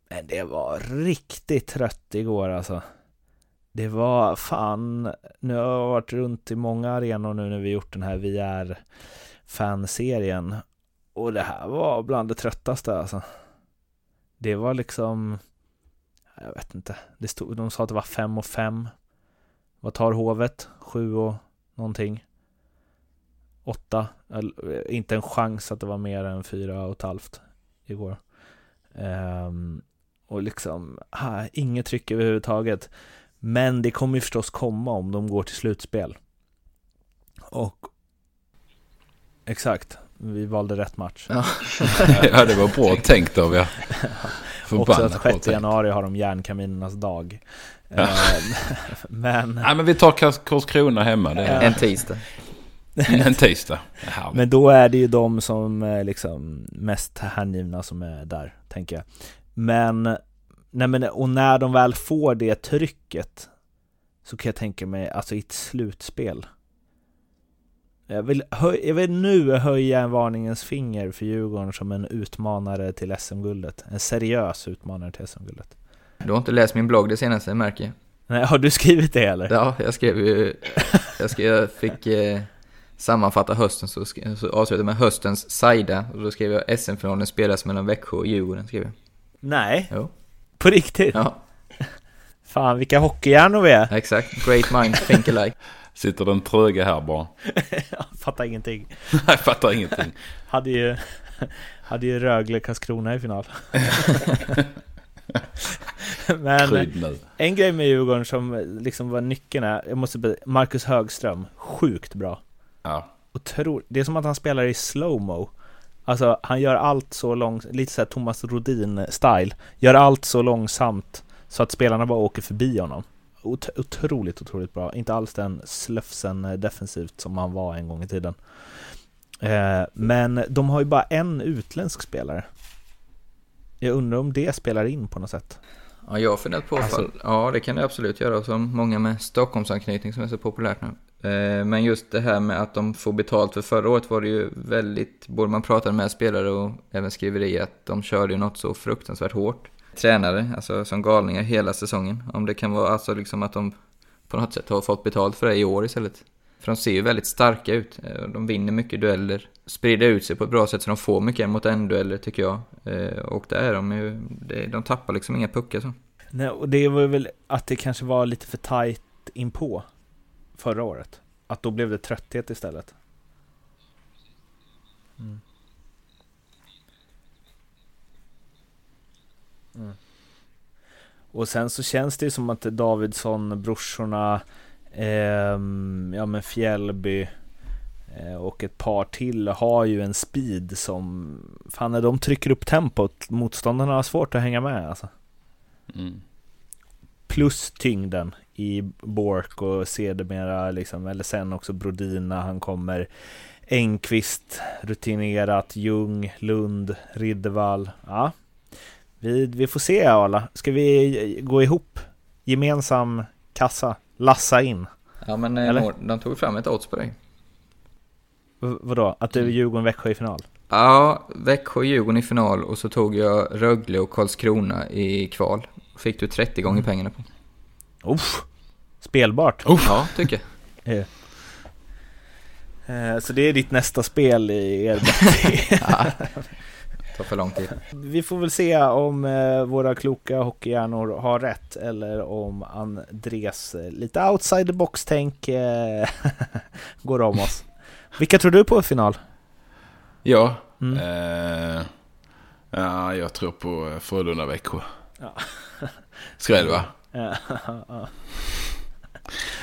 Men det var riktigt trött igår alltså. Det var fan, nu har jag varit runt i många arenor nu när vi gjort den här VR-fanserien och det här var bland det tröttaste alltså. Det var liksom, jag vet inte, det stod, de sa att det var fem och fem. Vad tar hovet? Sju och någonting. Åtta. Eh, inte en chans att det var mer än fyra och ett halvt igår. Um, och liksom, ha, inget tryck överhuvudtaget. Men det kommer ju förstås komma om de går till slutspel. Och Exakt vi valde rätt match. Ja, ja det var bra tänkt av er. Också att 6 januari har de järnkaminernas dag. Ja. Ehm, men... Nej, men vi tar Karlskrona hemma. Det är... En tisdag. en tisdag. Men då är det ju de som är liksom mest hängivna som är där, tänker jag. Men, nej men, och när de väl får det trycket så kan jag tänka mig, alltså i ett slutspel jag vill, jag vill nu höja en varningens finger för Djurgården som en utmanare till SM-guldet. En seriös utmanare till SM-guldet. Du har inte läst min blogg det senaste, märker jag. Nej, har du skrivit det eller? Ja, jag skrev ju... Jag, skrev, jag fick eh, sammanfatta hösten, så, så avslutade med höstens Saida. Och då skrev jag SM-finalen spelas mellan Växjö och Djurgården, skrev jag. Nej? Jo. På riktigt? Ja. Fan, vilka hockeyhjärnor vi är. Exakt. Great mind, think alike. Sitter den tröga här bara. jag fattar ingenting. Nej, fattar ingenting. hade ju, hade ju Rögle Karlskrona i final. Men en grej med Djurgården som liksom var nyckeln är, jag måste be, Marcus Högström, sjukt bra. Ja. Otro, det är som att han spelar i slowmo. Alltså han gör allt så långsamt, lite såhär Thomas Rodin-style. Gör allt så långsamt så att spelarna bara åker förbi honom ot otroligt, otroligt bra. Inte alls den slöfsen eh, defensivt som han var en gång i tiden. Eh, men de har ju bara en utländsk spelare. Jag undrar om det spelar in på något sätt. Ja, jag har funderat på alltså, fall. Ja, det kan det absolut göra. Som många med Stockholmsanknytning som är så populärt nu. Eh, men just det här med att de får betalt för förra året var det ju väldigt, både man pratade med spelare och även skriveri, att de körde ju något så fruktansvärt hårt tränare, alltså som galningar hela säsongen. Om det kan vara alltså liksom att de på något sätt har fått betalt för det i år istället. För de ser ju väldigt starka ut. Eh, de vinner mycket dueller, sprider ut sig på ett bra sätt så de får mycket en mot en dueller tycker jag. Eh, och där är de ju, de tappar liksom inga puckar så. Nej, och det var väl att det kanske var lite för tajt inpå förra året. Att då blev det trötthet istället. Mm. Mm. Och sen så känns det ju som att Davidsson, brorsorna, eh, ja men Fjällby eh, och ett par till har ju en speed som, fan när de trycker upp tempot, motståndarna har svårt att hänga med alltså. Mm. Plus tyngden i Bork och sedermera liksom, eller sen också Brodina, han kommer Engqvist, rutinerat, Ljung, Lund, Riddervall. Ja, vi, vi får se Arla. Ska vi gå ihop? Gemensam kassa? Lassa in? Ja men eh, Eller? de tog fram ett odds på dig. V vadå? Att du är Djurgården-Växjö i final? Ja, Växjö-Djurgården i final och så tog jag Rögle och Karlskrona i kval. Fick du 30 gånger mm. pengarna på. Uff, spelbart. Uff. Ja, tycker jag. Eh, Så det är ditt nästa spel i er. Ja, tar för lång tid. Vi får väl se om eh, våra kloka hockeyhjärnor har rätt eller om Andres eh, lite outside the box-tänk eh, går om oss. Vilka tror du på i final? Ja. Mm. Eh, ja, jag tror på eh, Frölunda-Växjö. Ja. Skräll va? Ja,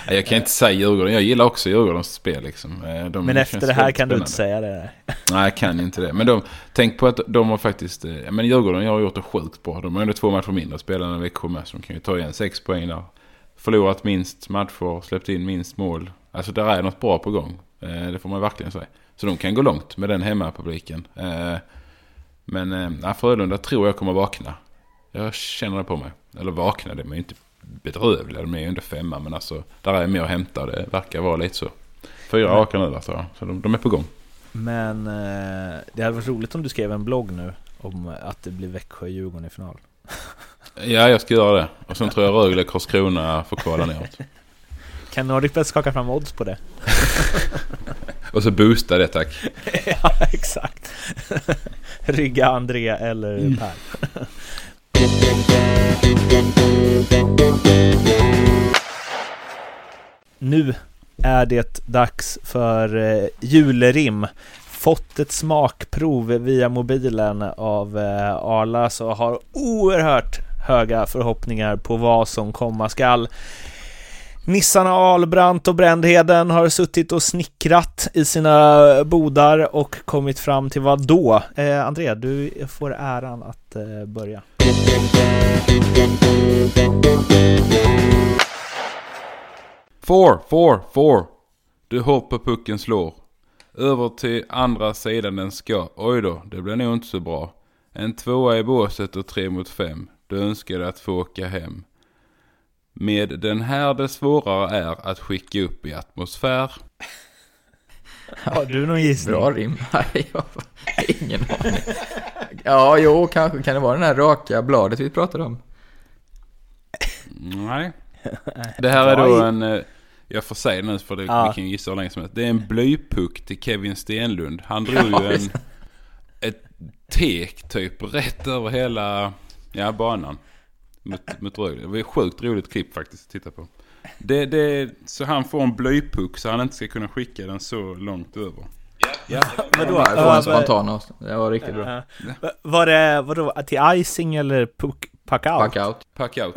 Jag kan inte säga Djurgården. Jag gillar också Djurgårdens spel liksom. Eh, de Men efter det här kan du inte spännande. säga det. Nej, jag kan inte det. Men de, tänk på att de har faktiskt... eh, Men Djurgården har gjort det sjukt bra. De har ändå två matcher mindre att spela än Växjö med. Så de kan ju ta igen sex poäng där. Förlorat minst matcher, släppt in minst mål. Alltså där är något bra på gång. Eh, Det får man verkligen säga. Så de kan gå långt med den hemmapubliken. Men Frölunda tror jag kommer vakna. Jag känner det på mig. Eller vakna, de är ju inte bedrövliga. De är ju inte femma. Men alltså, där är mer att hämta. Det verkar vara lite så. Fyra Men- raka nu jag. Så de, de är på gång. Men eh, det hade varit roligt om du skrev en blogg nu om att det blir Växjö-Djurgården i final. Ja, jag ska göra det. Och sen tror jag Rögle Karlskrona får kvala neråt. Kan NordicBet skaka fram odds på det? Och så boosta det tack. ja, exakt. Rygga André eller Per nu är det dags för eh, julrim. Fått ett smakprov via mobilen av eh, Arla så har oerhört höga förhoppningar på vad som komma skall. Nissarna Albrant och Brändheden har suttit och snickrat i sina bodar och kommit fram till vad då? Eh, André, du får äran att eh, börja. Four, four, four. Du hoppar pucken slår. Över till andra sidan den ska. Oj då, det blir nog inte så bra. En tvåa i båset och tre mot fem. Du önskade att få åka hem. Med den här det svårare är att skicka upp i atmosfär. Har du någon gissning? Bra rim. Nej, jag har ingen aning. Ja, jo, kanske kan det vara det här raka bladet vi pratade om. Nej. Det här är då en... eh, Jag får säga det nu för det, Ja. vi kan ju gissa hur länge som helst. Det är en blypuck till Kevin Stenlund. Han drog Ja, ju en... Ett tek typ rätt över hela ja, banan. Mot, mot Rögle. Det var ett sjukt roligt klipp faktiskt att titta på. Det, det, så han får en blypuck så han inte ska kunna skicka den så långt över. Ja, vadå? Jag får en spontan Det var riktigt bra. Var det, vadå, till icing eller puck, puck out? Pack out. Pack out.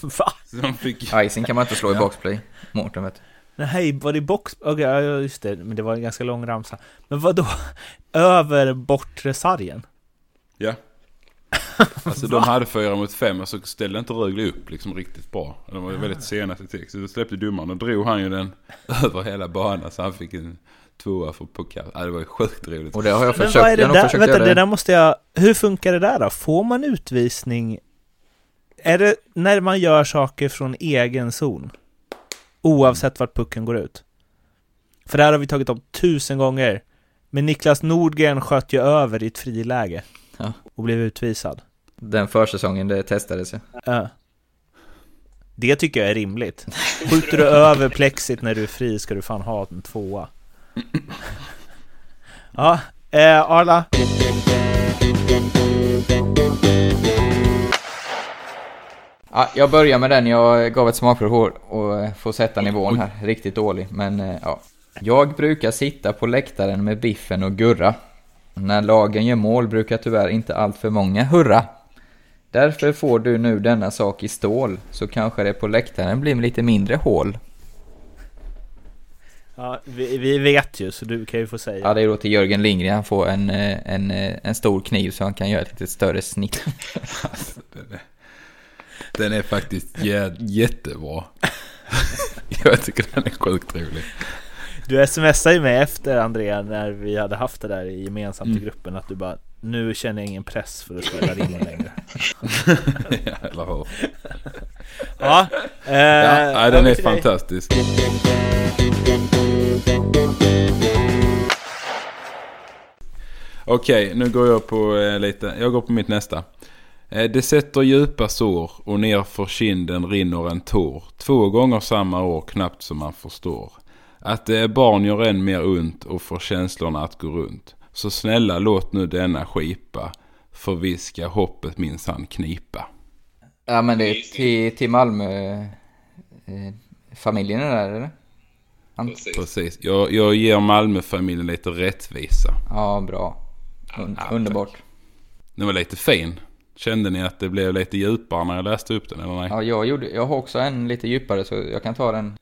Va? Fick... Icing kan man inte slå i boxplay. Mårten vet Nej, var det box... Okej, ja, just det, men det var en ganska lång ramsa. Men vad då? Över bortre sargen? Ja. Alltså de hade fyra mot fem och så ställde inte Rögle upp liksom riktigt bra. De var ju väldigt sena till text. Så då släppte domaren och drog han ju den över hela banan så han fick en tvåa för puckar. Ja, det var ju sjukt roligt. Och det har jag Men försökt. vad är det jag där? försökt Vänta, det där måste jag... Hur funkar det där då? Får man utvisning? Är det när man gör saker från egen zon? Oavsett vart pucken går ut? För det här har vi tagit upp tusen gånger. Men Niklas Nordgren sköt ju över i ett friläge. Ja. Och blev utvisad. Den försäsongen, det testades ju. Ja. Det tycker jag är rimligt. Skjuter du över plexit när du är fri ska du fan ha en tvåa. Ja, eh, Arla. Ja, jag börjar med den. Jag gav ett smakprov och- och får sätta nivån här. Riktigt dålig, men eh, ja. Jag brukar sitta på läktaren med Biffen och Gurra. När lagen gör mål brukar tyvärr inte allt för många hurra. Därför får du nu denna sak i stål, så kanske det på läktaren blir lite mindre hål. Ja, vi, vi vet ju, så du kan ju få säga. Ja, det är då till Jörgen Lindgren. Han får en, eh, en, eh, en stor kniv så han kan göra ett lite större snitt. Alltså, den, är, den är faktiskt jä, jättebra. Jag tycker den är sjukt rolig. Du smsade ju mig efter Andrea när vi hade haft det där gemensamt i Mm. gruppen att du bara Nu känner jag ingen press för att spela rimmen längre. ja? Ja, eh, Ja, nej, den är fantastisk. Okej, nu går jag på eh, lite. Jag går på mitt nästa. Eh, det sätter djupa sår och ner för kinden rinner en tår. Två gånger samma år, knappt som man förstår. Att det är barn gör än mer ont och får känslorna att gå runt. Så snälla låt nu denna skipa. För vi ska hoppet minsann knipa. Ja men det är till, till Malmö... Eh, familjen är där eller? Precis. Precis. Jag, jag ger Malmöfamiljen lite rättvisa. Ja, bra. Un Ja, underbart. Den var lite fin. Kände ni att det blev lite djupare när jag läste upp den eller nej? Ja, jag, gjorde, jag har också en lite djupare så jag kan ta den.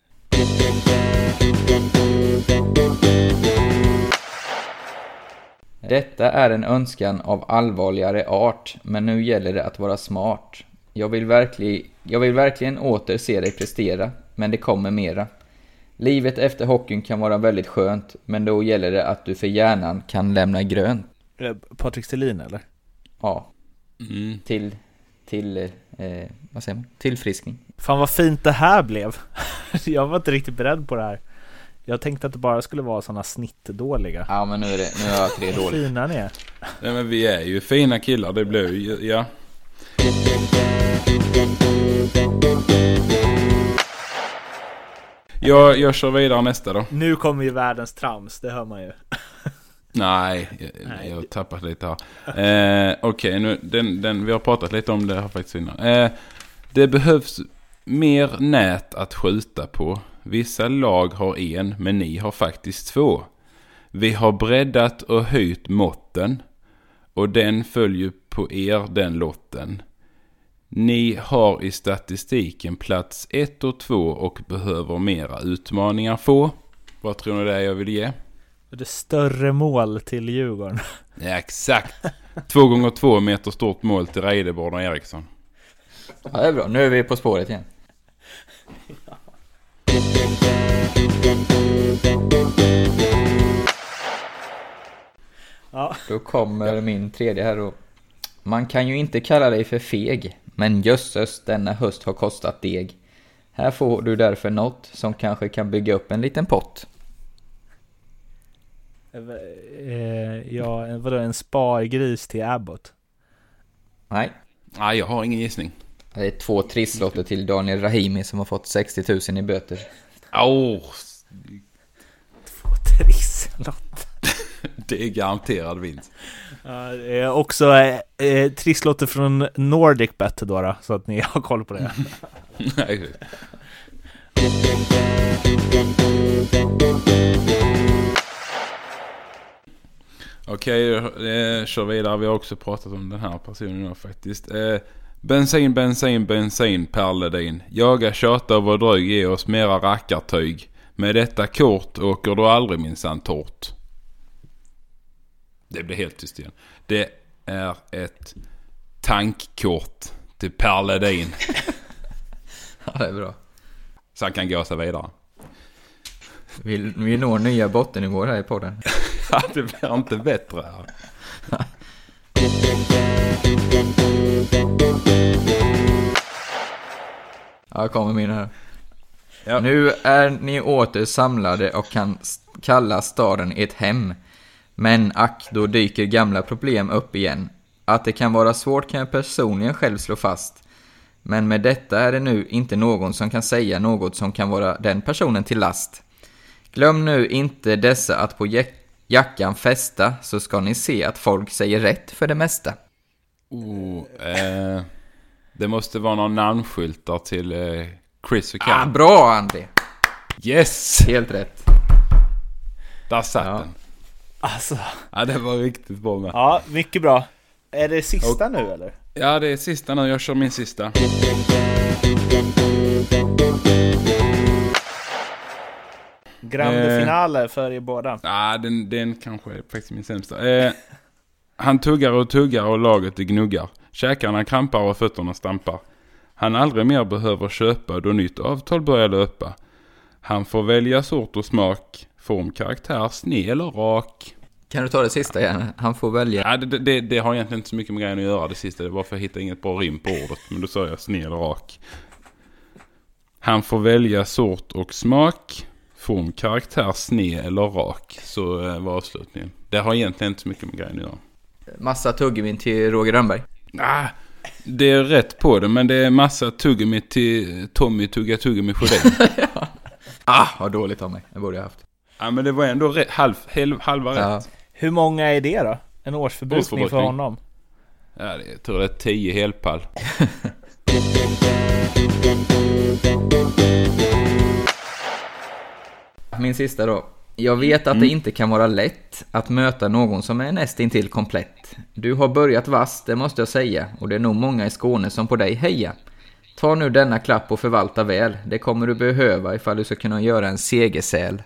Detta är en önskan av allvarligare art, men nu gäller det att vara smart. Jag vill, verklig, jag vill verkligen åter se dig prestera, men det kommer mera. Livet efter hockeyn kan vara väldigt skönt, men då gäller det att du för hjärnan kan lämna grönt. Patrik Selin eller? Ja, Mm. till, till, eh, vad säger man, tillfriskning. Fan vad fint det här blev. jag var inte riktigt beredd på det här. Jag tänkte att det bara skulle vara sådana snittdåliga. Ja, men nu är, det, nu är jag tre Vad dåligt. fina ni är. Nej men vi är ju fina killar. Det blir ju, ja. Jag, jag kör vidare nästa då. Nu kommer ju världens trams, det hör man ju. Nej, jag, jag har tappat lite här. Eh, Okej, nu den, den, vi har pratat lite om det här faktiskt innan. Eh, det behövs mer nät att skjuta på. Vissa lag har en, men ni har faktiskt två. Vi har breddat och höjt måtten. Och den följer på er, den lotten. Ni har i statistiken plats 1 och 2 och behöver mera utmaningar få. Vad tror ni det är jag vill ge? Det är större mål till Djurgården. Ja, exakt. Två gånger två meter stort mål till Reideborn och Eriksson. Ja, det är bra. Nu är vi på spåret igen. Ja. Då kommer min tredje här då. Man kan ju inte kalla dig för feg, men jösses denna höst har kostat deg. Här får du därför något som kanske kan bygga upp en liten pott. Eh, ja, vadå en spargris till Abbott? Nej, Nej, jag har ingen gissning. det är två trisslotter till Daniel Rahimi som har fått 60 000 i böter. Åh, Trisslott. Det är garanterad vinst. Är också eh, eh, trisslotter från Nordic Bet då, då, så att ni har koll på det. Okej, eh, kör vidare. Vi har också pratat om den här personen nu faktiskt. Eh, bensin, bensin, bensin, Per Ledin. Jaga, tjata och var dröj, ge oss mera rackartyg. Med detta kort åker du aldrig minsann torrt. Det blir helt tyst igen. Det är ett tankkort till Per Ledin. Ja, det är bra. Så han kan sig vidare. Vi, vi når nya bottennivåer här i podden. Ja, det blir inte bättre här. Ja, kommer min här. Ja. Nu är ni åter samlade och kan kalla staden ett hem. Men ack, då dyker gamla problem upp igen. Att det kan vara svårt kan jag personligen själv slå fast. Men med detta är det nu inte någon som kan säga något som kan vara den personen till last. Glöm nu inte dessa att på jack- jackan fästa så ska ni se att folk säger rätt för det mesta. Oh, eh, det måste vara någon namnskyltar till eh, Chris och Ah, Cam. bra André! Yes! Helt rätt. Där satt Ja. den. Alltså, Ja, det var riktigt bra med. ja, mycket bra. Är det sista nu eller? Ja, det är sista nu. Jag kör min sista. Grande Eh. finale för er båda. Ja, den, den kanske är faktiskt min sämsta. Eh, han tuggar och tuggar och laget det gnuggar. Käkarna krampar och fötterna stampar. Han aldrig mer behöver köpa då nytt avtal börjar löpa. Han får välja sort och smak, form, karaktär, sned eller rak. Kan du ta det sista igen? Han får välja. Ja, det, det, det har egentligen inte så mycket med grejen att göra det sista. Det var för att jag hittade inget bra rim på ordet. Men då sa jag sned eller rak. Han får välja sort och smak. Form, karaktär, sned eller rak. Så eh, var avslutningen. Det har egentligen inte så mycket med grejen att göra. Massa tuggummin till Roger Rönnberg. Ah, det är rätt på det, men det är massa tuggummi till Tommy Tugga Tuggummi Sjödin. Ah, vad dåligt av mig. Det borde jag haft. Ja, men det var ändå rätt, halv, halva Ja. rätt. Hur många är det då? En årsförbrukning för honom? Ja, det, jag tror det är 10 helpall. Min sista då. Jag vet att det inte kan vara lätt att möta någon som är nästintill komplett. Du har börjat vass, det måste jag säga, och det är nog många i Skåne som på dig hejar. Ta nu denna klapp och förvalta väl. Det kommer du behöva ifall du ska kunna göra en segersäl.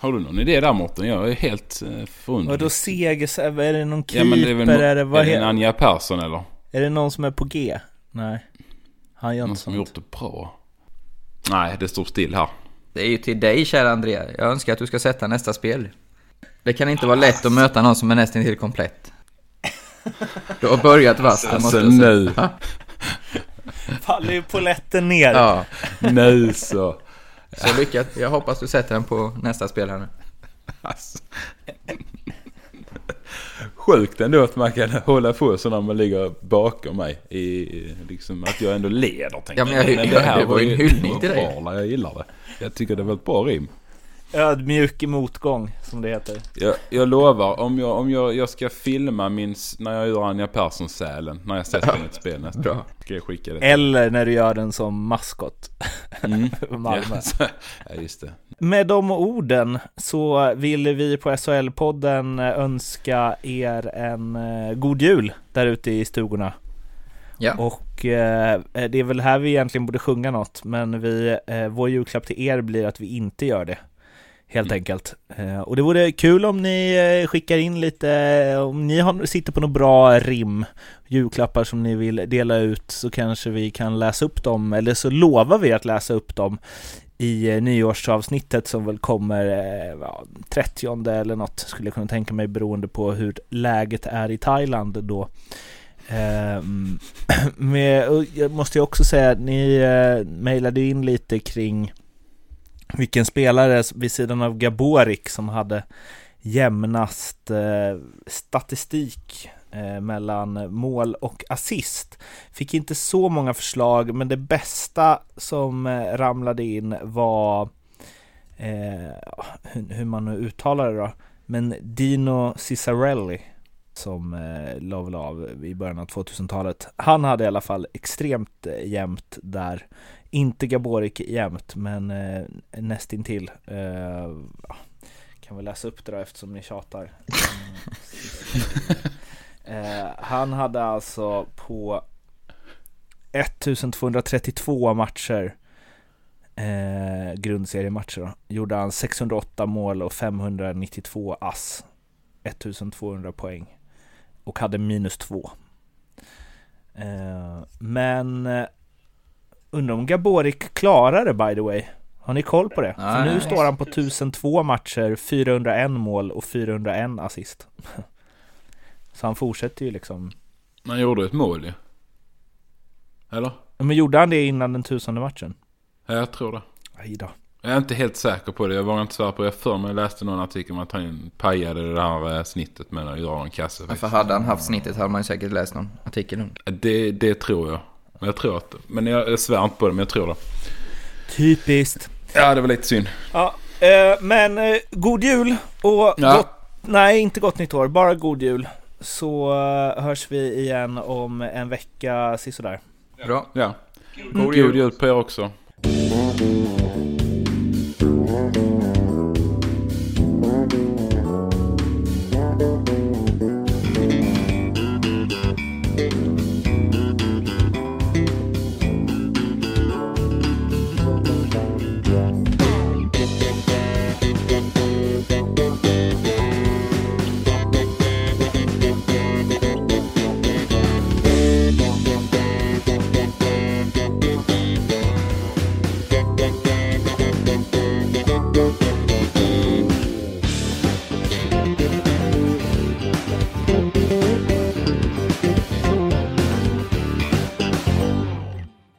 Har du någon idé där Mårten? Jag är helt eh, förundrad. Vadå seger? Är det någon Ja, keeper? men det är väl är, det, är vad det en Anja Persson eller? är det någon som är på G? Nej. Han gör Någon inte som sånt. gjort det bra? Nej, det står still här. Det är ju till dig, kära Andrea. Jag önskar att du ska sätta nästa spel. Det kan inte vara lätt att möta någon som är nästintill komplett. Du har börjat vass, det måste Alltså jag säga. nu, Ja. Faller ju polletten ner. Ja, nu så. Så lyckat. Jag hoppas du sätter den på nästa spel här nu. Alltså. Sjukt ändå att man kan hålla på så när man ligger bakom mig. I, liksom att jag ändå leder. Ja, men jag- jag. det var ju en hyllning till dig. Jag gillar det. Jag tycker det var ett bra rim. Ödmjuk i motgång, som det heter. Jag, jag lovar, om, jag, om jag, jag ska filma min, när jag gör Anja Persson-sälen, när jag sätter den i ett spel nästa gång, ska jag skicka det. Eller när du gör den som maskot. Mm. Malmö. Ja, just det. Med de orden så vill vi på SHL-podden önska er en eh, god jul där ute i stugorna. Ja. Och eh, det är väl här vi egentligen borde sjunga något, men vi, eh, vår julklapp till er blir att vi inte gör det. Helt enkelt. Eh, och det vore kul om ni eh, skickar in lite, om ni har, sitter på något bra rim, julklappar som ni vill dela ut, så kanske vi kan läsa upp dem, eller så lovar vi att läsa upp dem i eh, nyårsavsnittet som väl kommer eh, ja, 30 eller något skulle jag kunna tänka mig beroende på hur läget är i Thailand då. Ehm, och jag måste ju också säga ni eh, mejlade in lite kring vilken spelare vid sidan av Gaborik som hade jämnast eh, statistik eh, mellan mål och assist. Fick inte så många förslag, men det bästa som eh, ramlade in var eh, hur, hur man nu uttalar det då, men Dino Ciccarelli som eh, la väl av i början av 2000-talet. Han hade i alla fall extremt eh, jämnt där. Inte Gaborik jämnt, men eh, nästintill. Eh, kan väl läsa upp det då eftersom ni tjatar. Eh, han hade alltså på 1232 matcher eh, grundseriematcher då, gjorde han 608 mål och 592 ass. 1200 poäng. Och hade minus 2. Eh, men eh, undrar om Gaborik klarar det by the way. Har ni koll på det? För Nej. nu står han på 1002 matcher, 401 mål och 401 assist. Så han fortsätter ju liksom. Man gjorde ett mål ju. Eller? Men gjorde han det innan den tusende matchen? Ja, jag tror det. Aj då. Jag är inte helt säker på det. Jag vågar inte svära på det. Jag för mig jag läste någon artikel om att han pajade det här eh, snittet med att göra en kasse. Ja, För hade han haft snittet hade man säkert läst någon artikel om. Det, det tror jag. Men jag tror att... Men jag, jag svär inte på det, men jag tror det. Typiskt. Ja, det var lite synd. Ja, eh, men eh, god jul och Ja. gott, nej inte gott nytt år, bara god jul. Så eh, hörs vi igen om en vecka sisådär. Bra. Ja. God God jul. jul på er också.